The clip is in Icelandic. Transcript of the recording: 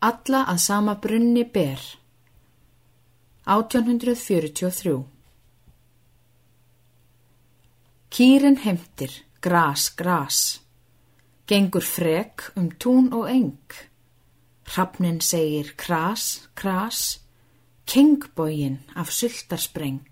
alla að sama brunni ber. 1843 Kýrin heimtir, gras, gras, gengur frek um tún og eng. Hrafnin segir kras, kras, kingbógin af sultarspreng.